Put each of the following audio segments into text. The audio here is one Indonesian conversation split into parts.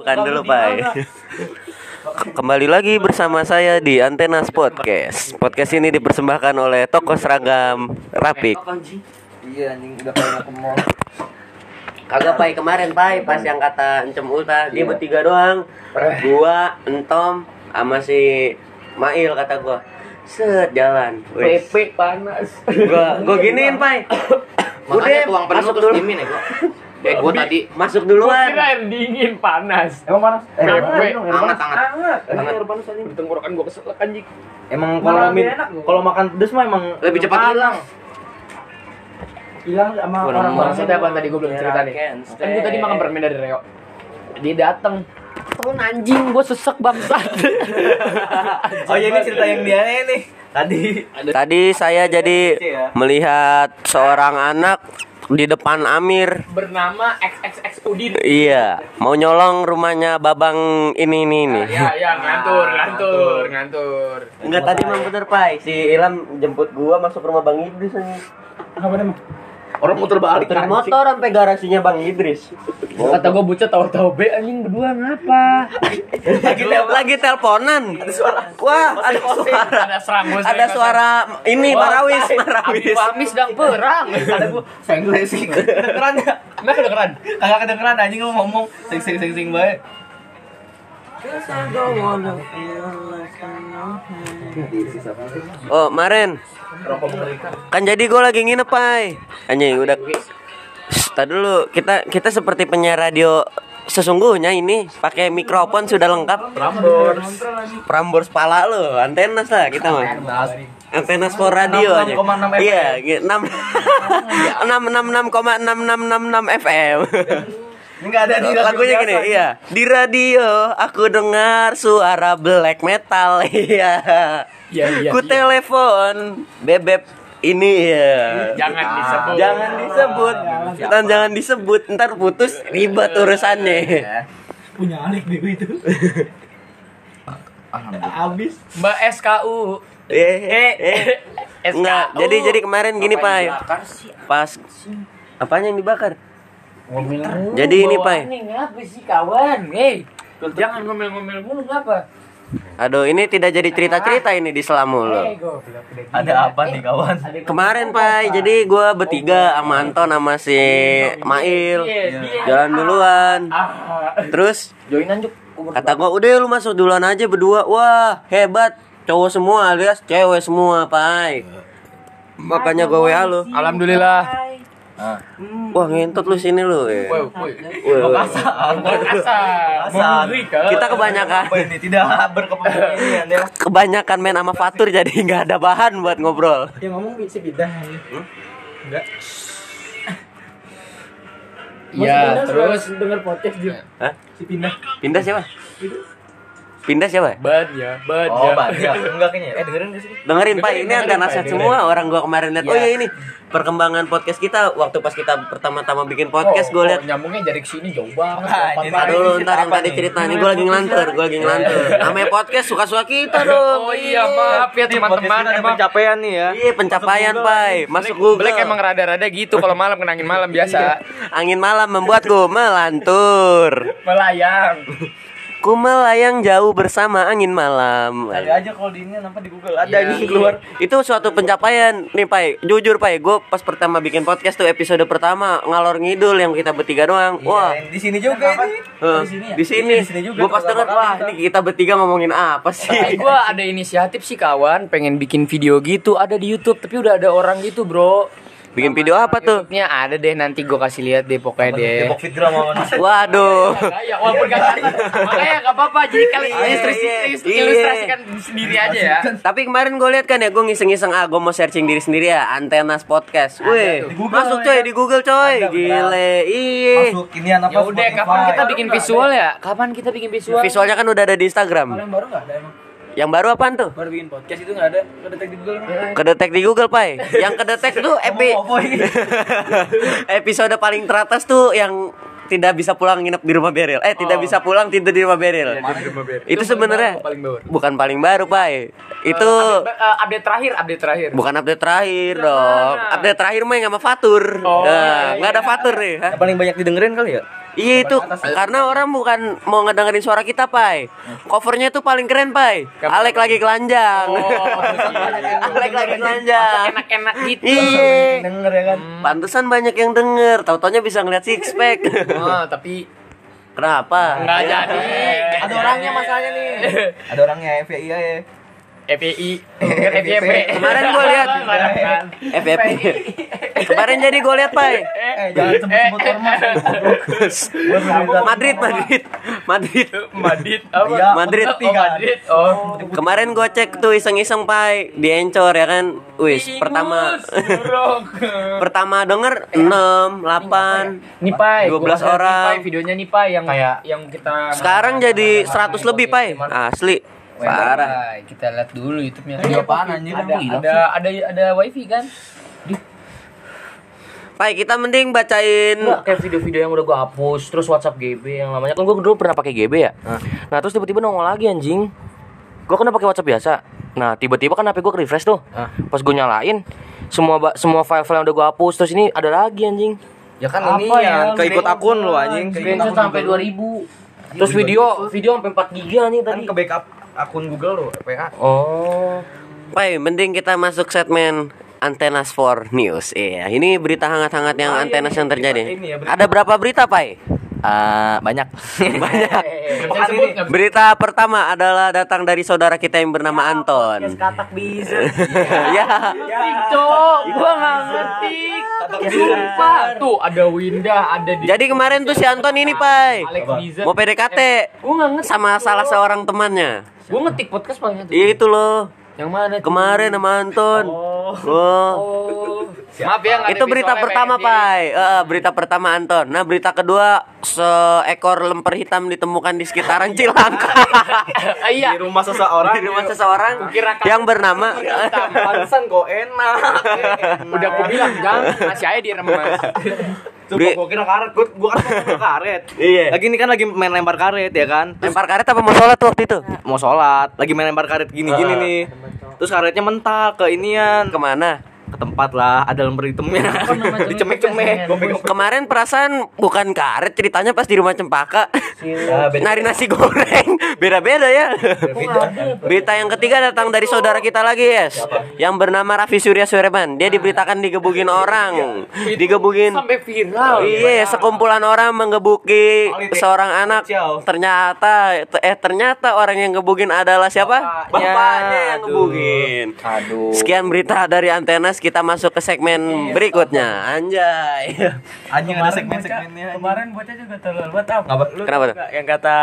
Bukan dulu, Pak. Kembali lagi bersama saya di Antenas Podcast. Podcast ini dipersembahkan oleh toko seragam Rapik. Iya anjing udah kayak ke mall. Kagak pai kemarin pai pas yang kata Encem Ulta dia bertiga doang. Gua, Entom, sama si Mail kata gua. Set jalan. PP panas. Gua gua giniin pai. Makanya tuang penuh terus dulu. diemin ya gua. Kayak gua tadi Masuk Gua duluan. kira air dingin panas. Emang panas? Eh, Hangat, panas gue. hangat panas. hangat. Hangat. Emang air panas anjing. Tenggorokan gua keselak anjing. Emang kalau gua. kalau makan pedes mah emang Lebih cepat hilang. hilang sama Gua orang. Maksudnya apa tadi gua belum cerita nih. Kan gua tadi makan permen dari Reo. Dia dateng Turun anjing, gua sesek bangsat. Oh iya ini cerita yang dia nih. Tadi Tadi saya jadi melihat seorang anak di depan Amir. Bernama XXX Udin. Iya, mau nyolong rumahnya Babang ini ini ini. Ya, ya, ngantur, ngantur, ngantur. Enggak tadi emang bener Pai, si Ilham jemput gua masuk rumah Bang Idris aja. apa namanya orang muter balik Muter motor sampai garasinya Bang Idris. Kata gua bocah tahu-tahu be anjing berdua ngapa? Lagi tel lagi teleponan. Wah, ada suara. Ada serang gua. Ada suara ini marawis, Abi marawis. Fahmi sedang perang. ada gua sengleng sih kedengeran ya Emang kedengeran? kagak kedengeran anjing lu ngomong sing sing sing sing bae Oh, Maren. Kan jadi gue lagi nginep, Pai. Anjing udah tar dulu, kita kita seperti penyiar radio sesungguhnya ini pakai mikrofon sudah lengkap. Prambors Prambors pala lo, antenas lah kita mah. Antenas for radio aja. 6,6 FM. Iya, gitu. 6 666,6666 FM. Enggak ada di Lagunya gini, iya. Di radio aku dengar suara black metal. Iya. Iya, iya. Ku telepon bebek ini ya. Jangan disebut. Jangan disebut. Dan jangan disebut, ntar putus ribet urusannya. punya Alik Dewi itu habis Mbak SKU. Eh, eh, eh. SKU. Enggak, jadi jadi kemarin gini, Pak. Pas apanya yang dibakar? Jadi ini, Pak. Ini ngapa sih kawan? Hei, jangan ngomel-ngomel mulu ngapa? Aduh, ini tidak jadi cerita-cerita ini di Selamu goblok. ada apa nih kawan Kemarin, Pak, jadi gua bertiga sama Anton sama si Mail jalan duluan. Ah, Terus joinan kata gua, "Udah lu masuk duluan aja berdua." Wah, hebat. Cowok semua alias cewek semua, Pai. Makanya gua WA lu. Alhamdulillah. Wah, ngentot lu sini lu. ya. Woi, woi. Mengerikan. Kita kebanyakan apa ini tidak berkepentingan ya kebanyakan main sama Fatur jadi nggak ada bahan buat ngobrol. yang ngomong si Bidah Iya, terus denger podcast dia Hah? si Pindah Pindah siapa? Pindah siapa? ban ya, ban oh ya. banyak enggak kayaknya eh dengerin gak sih Dengerin Pak, Dengerin, ini agak dengerin, nasihat Pak, semua orang gua kemarin lihat. Oh iya ini perkembangan podcast kita waktu pas kita pertama-tama bikin podcast Oh, gua lihat oh, nyambungnya dari sini jauh banget. Ini Ntar yang tadi cerita nih gue lagi ngelantur, gue lagi ngelantur. Namanya podcast suka-suka kita dong. Oh iya, maaf ya teman-teman. ada Emang pencapaian nih ya Iya pencapaian pai, masuk Google. Black emang rada-rada gitu kalau malam kenangin malam biasa. Angin malam membuatku melantur. Melayang. Ku melayang jauh bersama angin malam. ada aja kalau di ini apa di Google ada Iya. ini keluar Itu suatu pencapaian nih pai. Jujur pai, gue pas pertama bikin podcast tuh episode pertama ngalor ngidul yang kita bertiga doang. Wah. Iya, di sini juga ini eh, di sini, Iya, di sini juga gue pas denger wah ini kita bertiga ngomongin apa sih? Gua ada inisiatif sih kawan, pengen bikin video gitu, ada di YouTube, tapi udah ada orang gitu, Bro. Bikin video apa tuh? YouTube-nya ada deh nanti gua kasih lihat deh pokoknya deh. Depok Fit Drama Waduh. Ya, walaupun gak makanya gak apa-apa jadi kalian Iya, ilustrasi, iya, iya. ilustrasikan sendiri aja ya. Tapi kemarin gue lihat kan ya, gue ngiseng-ngiseng ah, gue mau searching diri sendiri ya, Antenas Podcast. Wih, masuk ya. coy di Google coy, gile, iya. masuk inian apa Ya udah, kapan kita bikin visual ya? Kapan kita bikin visual? Visualnya kan udah ada di Instagram. yang baru nggak ada emang Yang baru apaan tuh? baru bikin podcast itu nggak ada kedetek di Google emang. Kedetek di Google, Pai. Yang kedetek tuh epi episode paling teratas tuh yang tidak bisa pulang nginep di rumah Beril. Eh, tidak bisa pulang tidur di rumah Beril. Itu sebenarnya paling baru. bukan paling baru, Pai. Itu Update, eh, update terakhir, update terakhir. bukan update terakhir Yang dong. Update terakhir mah yang sama Fatur. Oh, nah, iya, nggak ada iya. Fatur nih. hah? Yang paling banyak didengerin kali ya Iya itu karena orang bukan mau ngedengerin suara kita, Pai. Covernya tuh paling keren, Pai. Alek lagi kelanjang. Alek lagi kelanjang. Enak-enak gitu. Iya. Denger ya kan. Pantesan banyak yang denger. Tau-taunya bisa ngeliat six pack. Oh, tapi Kenapa? nggak jadi. Ada orangnya masalahnya nih. Ada orangnya FPI ya. FPI, kan FYP. Kemarin gua lihat. FFP. Kemarin jadi gue lihat, Pai. Eh, jangan sebut-sebut ormas. Madrid, Madrid. Madrid. Madrid apa? Iya. Madrid. Oh, Madrid. Oh. Kemarin gue cek tuh iseng-iseng, Pai. Di Encor ya kan. Wis, pertama pertama denger 6, 8. Nih Pai, 12 gua share nih, orang. Videonya nih Pai yang Kayak yang kita Sekarang jadi 100 lebih, Pai. Asli. Parah. Kita lihat dulu YouTube-nya. Video apaan anjir? Ada, ada ada ada wifi kan? Pai, kita mending bacain Enggak, kayak video-video yang udah gua hapus terus WhatsApp GB yang namanya kan gua dulu pernah pakai GB ya. Nah, terus tiba-tiba nongol lagi anjing. Gua kan udah pakai WhatsApp biasa. Nah, tiba-tiba kan HP gua ke refresh tuh. Pas gua nyalain semua semua file-file yang udah gua hapus terus ini ada lagi anjing. Ya kan Apa ini ya? ya keikut akun lu anjing. Screenshot sampai 2000. Terus video video sampai 4 GB anjing Kan tadi. ke backup akun Google lu, PA. Oh. Pai, mending kita masuk segmen Antenas for News. Iya, ini berita hangat-hangat yang antenas yang terjadi. ini ya, berita- Ada berapa berita, Pai? Ah, banyak. Banyak. Sebut nggak? Berita pertama adalah datang dari saudara kita yang bernama Anton. Katak bisa. ya. Cok, gua nggak ngerti. Sumpah. Tuh ada Winda, ada di Jadi kemarin tuh si Anton ini, Pai. Mau PDKT Gua ngerti. sama salah seorang temannya. Gua ngetik podcast paling itu. Itu loh. Yang mana? Kemarin sama Anton. Oh. Oh. Maaf ya Itu berita pertama. Pai. Eh, berita pertama Anton. Nah, berita kedua seekor lemper hitam ditemukan di sekitaran Cilangkap. Ah, Iya. Di rumah seseorang. di rumah seseorang yang bernama Pantesan kok enak. Udah aku bilang jangan masih aja diremas. Tuh Bri- gua kira karet, gua, gua kan mau karet. Iya. Lagi ini kan lagi main lempar karet ya kan. Terus lempar karet apa mau sholat tuh waktu itu? mau sholat, lagi main lempar karet gini-gini nih. Terus karetnya mental ke inian, ke, Ke mana? Tempat lah, ada lemper hitamnya. Dicemek-cemek. Gua pegang Kemarin perasaan bukan karet ceritanya pas di rumah Cempaka. Ah. Nari nasi goreng. Beda-beda ya. Berita yang ketiga datang dari saudara kita lagi, yes. Yang bernama Raffi Surya Sureman. Dia diberitakan digebugin orang. Digebugin. Sampai viral. Iya, sekumpulan orang menggebuki seorang anak. Ternyata eh ternyata orang yang gebugin adalah siapa? Bapaknya. yang ngebugin. Aduh. Sekian berita dari Antenas, kita masuk ke segmen berikutnya. Anjay. Anjing ada segmen-segmennya. Kemarin bocah juga terlalu buat apa? Ngapa? Lu Kenapa tuh? yang kata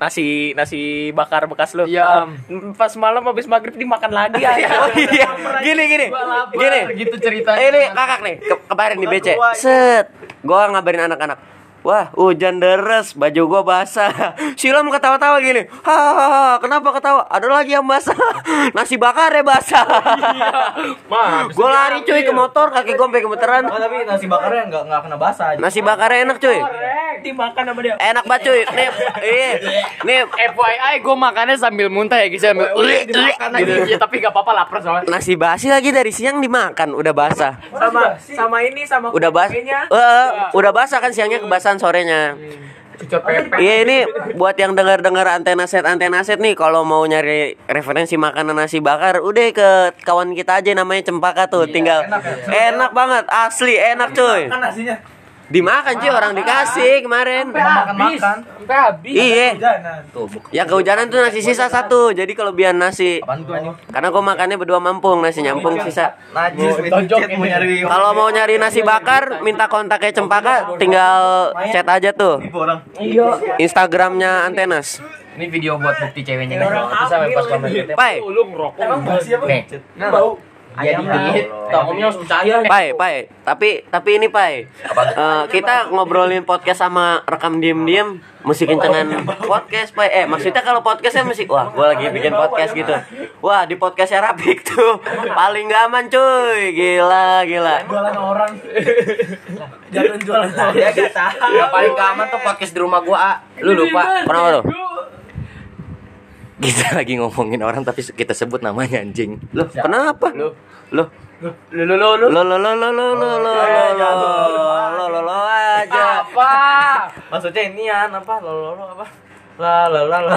nasi nasi bakar bekas lu. Iya. Pas malam habis maghrib dimakan lagi ya. Oh iya, gini gini, gini. Gitu ceritanya. Eh, ini kakak nih, ke kemarin di BC. Set, gua ngabarin anak-anak. Wah, hujan deras, baju gua basah. Silam ketawa-tawa gini. Hahaha, kenapa ketawa? Ada lagi yang basah. Nasi bakar ya basah. Mah, gua lari cuy ke motor, kaki gua sampai gemeteran. Oh, tapi nasi bakarnya nggak nggak kena basah. Nasi bakarnya enak cuy. dimakan sama dia. Enak banget cuy. Nih, iya. Nih, FYI gue makannya sambil muntah ya guys sambil gitu. Ya, tapi gak apa-apa lapar soalnya. nasi basi lagi dari siang dimakan, udah basah. Sama sama ini sama Udah basah. kue-kuenya. Eh, udah basah kan siangnya sorenya. Pepek. Iya ini buat yang dengar-dengar antena set antena set nih kalau mau nyari referensi makanan nasi bakar udah ke kawan kita aja namanya Cempaka tuh tinggal enak, banget asli enak cuy Kan nasinya dimakan cuy orang dikasih kemarin makan-makan. Sampai habis. iya. Tuh, yang kehujanan tuh nasi sisa satu jadi kelebihan nasi apaan tuh anjing? karena gua makannya berdua mampung nasi nyampung sisa mau nyari kalau mau nyari nasi bakar minta kontaknya Cempaka tinggal chat aja tuh orang. Instagramnya antenas Ini video buat bukti ceweknya nih. Terus sampai pas komen. Pai Lu ngerokok. Emang basi apa? Nih. Bau. Jadi dikit. Tongomnya harus percaya. Pai, Pai, tapi tapi ini Pai, Eh, kita ngobrolin podcast sama rekam diem-diem, musik kencengan podcast Pai. Eh maksudnya kalau podcastnya musik, wah gua lagi bikin podcast gitu. Wah di podcastnya Rapik tuh paling gak aman cuy, gila gila. Jualan orang. Jangan jualan. Ya gak tahu. Yang paling keaman tuh podcast di rumah gua, ah. Lu lupa. Kenapa tuh? Kita lagi ngomongin orang tapi kita sebut namanya anjing. Loh kenapa? Loh lu lu lu. Lo lo lo lo lo lo lo lo lo lo lo aja. Apa? Maksudnya ini ya apa? Lo lo lo apa? La la la la.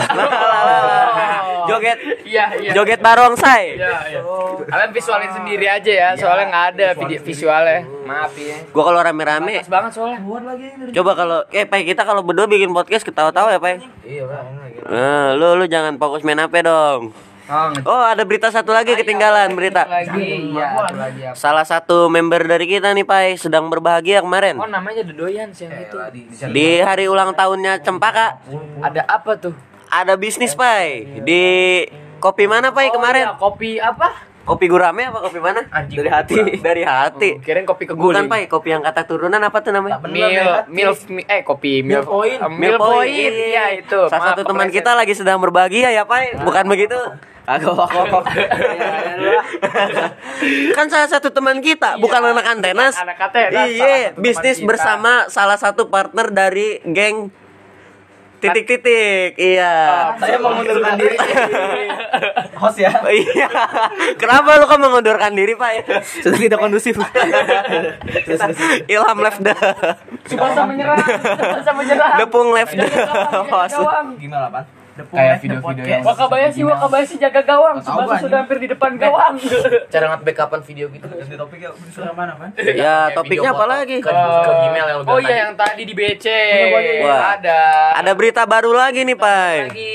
Joget Iya, iya. joget barongsai. Iya, iya. Kalian visualin sendiri aja ya, soalnya nggak ada video visualnya. Maaf ya. Gua kalau rame-rame Pas banget soalnya. coba kalau eh Pai kita kalau berdua bikin podcast ketawa-tawa ya Pai. Iya, Pak. Nah, lu lu jangan fokus main HP dong. Oh, Oh, ada berita satu lagi ketinggalan berita. lagi. Iya, satu lagi apa? Salah satu member dari kita nih Pai sedang berbahagia kemarin. Oh, namanya Dodoyan sih yang itu. Di hari ulang tahunnya Cempaka Ada apa tuh? ada bisnis Pai di kopi mana Pai Oh, kemarin? iya, kopi apa? Kopi gurame apa kopi mana? Anjing. Dari hati. Dari hati. Kirain kopi Bukan keguling. Pai, kopi yang kata turunan apa tuh namanya? Mil, milf, mi- eh kopi milf, point. Eh, milf point, ya itu. Salah Maaf, satu teman kita lagi sedang berbahagia ya Pai, bukan begitu? Kagak kok. kan salah satu teman kita, bukan anak antenas. Anak antenas, Iya, bisnis kita. bersama salah satu partner dari geng titik-titik. Iya. Saya mau mengundurkan diri. Host ya. Iya. Kenapa lu kok mengundurkan diri, Pak? Sudah tidak kondusif. Ilham left the Subasa menyerang, Subasa menyerang. Depung left the host. Gimana, Pan? Kayak video-video yang Wakabayashi, Wakabayashi jaga gawang. Subasa sudah hampir di depan gawang. Cara nge-backupan video gitu. Ganti topik ya. Sudah mana, Pan? Ya, topiknya apa lagi? Ke, ke Gmail yang Oh iya yang tadi di BC. Wah. Ada. Ada berita baru lagi nih, Pak. lagi.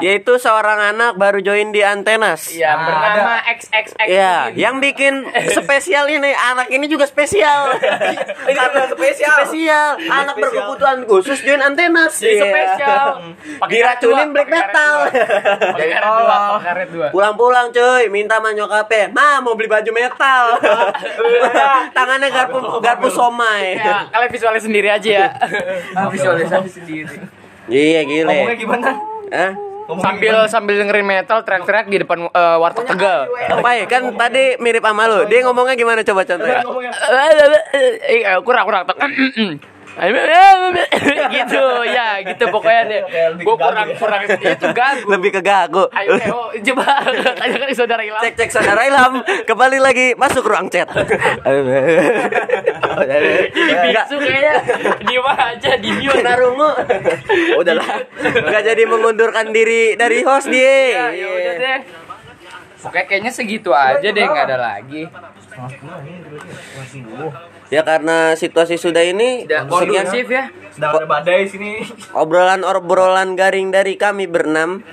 Yaitu seorang anak baru join di Antenas. Yang bernama XXX. Iya, yang bikin spesial ini anak ini juga spesial. Ini kan spesial. spesial. Anak berkebutuhan khusus join Antenas. Iya. spesial. Diracunin black metal. Pakai karet dua. Pulang-pulang cuy, minta sama nyokapnya, "Ma, mau beli baju metal." Tangannya garpu garpu somai. Ya, kalian visualis sendiri aja ya. Visualisasi sendiri. Iya, Ngomongnya gile. gimana? Hah? sambil sambil dengerin metal teriak-teriak di depan eh, warteg Tegal. Apa ya? Kan tadi mirip sama lu. Dia ngomongnya gimana coba contohnya? Eh, eh, kurang kurang gitu. Ya gitu pokoknya deh. Gue kurang kurang itu gagu. Lebih ke gagu. ayo ayo coba tanyakan ke saudara Ilham. Cek cek saudara Ilham, kembali lagi masuk ruang chat. ini bisu kayaknya. Diem aja di mute Narungu. Udahlah. Enggak jadi mengundurkan diri dari host dia. ya ya udah deh. Pokoknya kayaknya segitu aja deh nggak ada lagi Ya karena situasi sudah ini udah sekian. kondusif ya. Sedang ada badai sini. obrolan-obrolan garing dari kami berenam.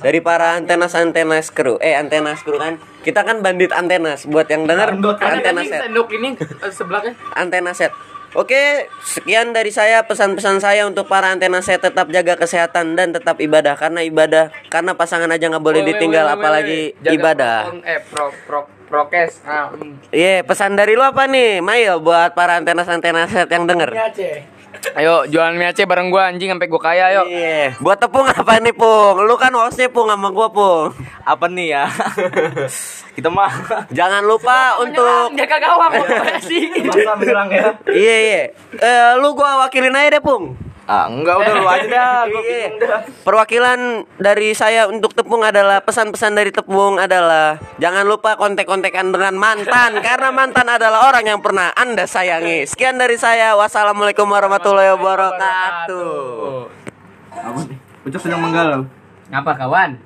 Dari para antenas antenas kru eh antenas kru kan. Kita kan bandit antenas. Buat yang dengar ada antena set. sendok ini eh, sebelahnya. Antena set Oke, sekian dari saya pesan-pesan saya untuk para antena set tetap jaga kesehatan dan tetap ibadah karena ibadah karena pasangan aja nggak boleh ditinggal apalagi ibadah. prokon- eh pro pro prokes ah hmm. Iya, pesan dari lu apa nih, Mail buat para antena antena set yang denger? Ayo jualan mie Aceh bareng gua anjing sampai gua kaya yuk Iya, buat tepung apa nih, Pung? Lu kan hostnya Pung sama gua, Pung. Apa nih ya? Kita mah Jangan lupa untuk jaga gawang sih masa menyerang ya. Iya, iya. Eh, lu gua wakilin aja deh, Pung. Ah, enggak udah lu aja dah. Gua Iya. Perwakilan dari saya untuk Tepung adalah pesan-pesan dari Tepung adalah jangan lupa kontek-kontekan dengan mantan karena mantan adalah orang yang pernah Anda sayangi. Sekian dari saya. Wassalamualaikum warahmatullahi wabarakatuh. Apa nih? Ucap sedang menggalau. ngapa kawan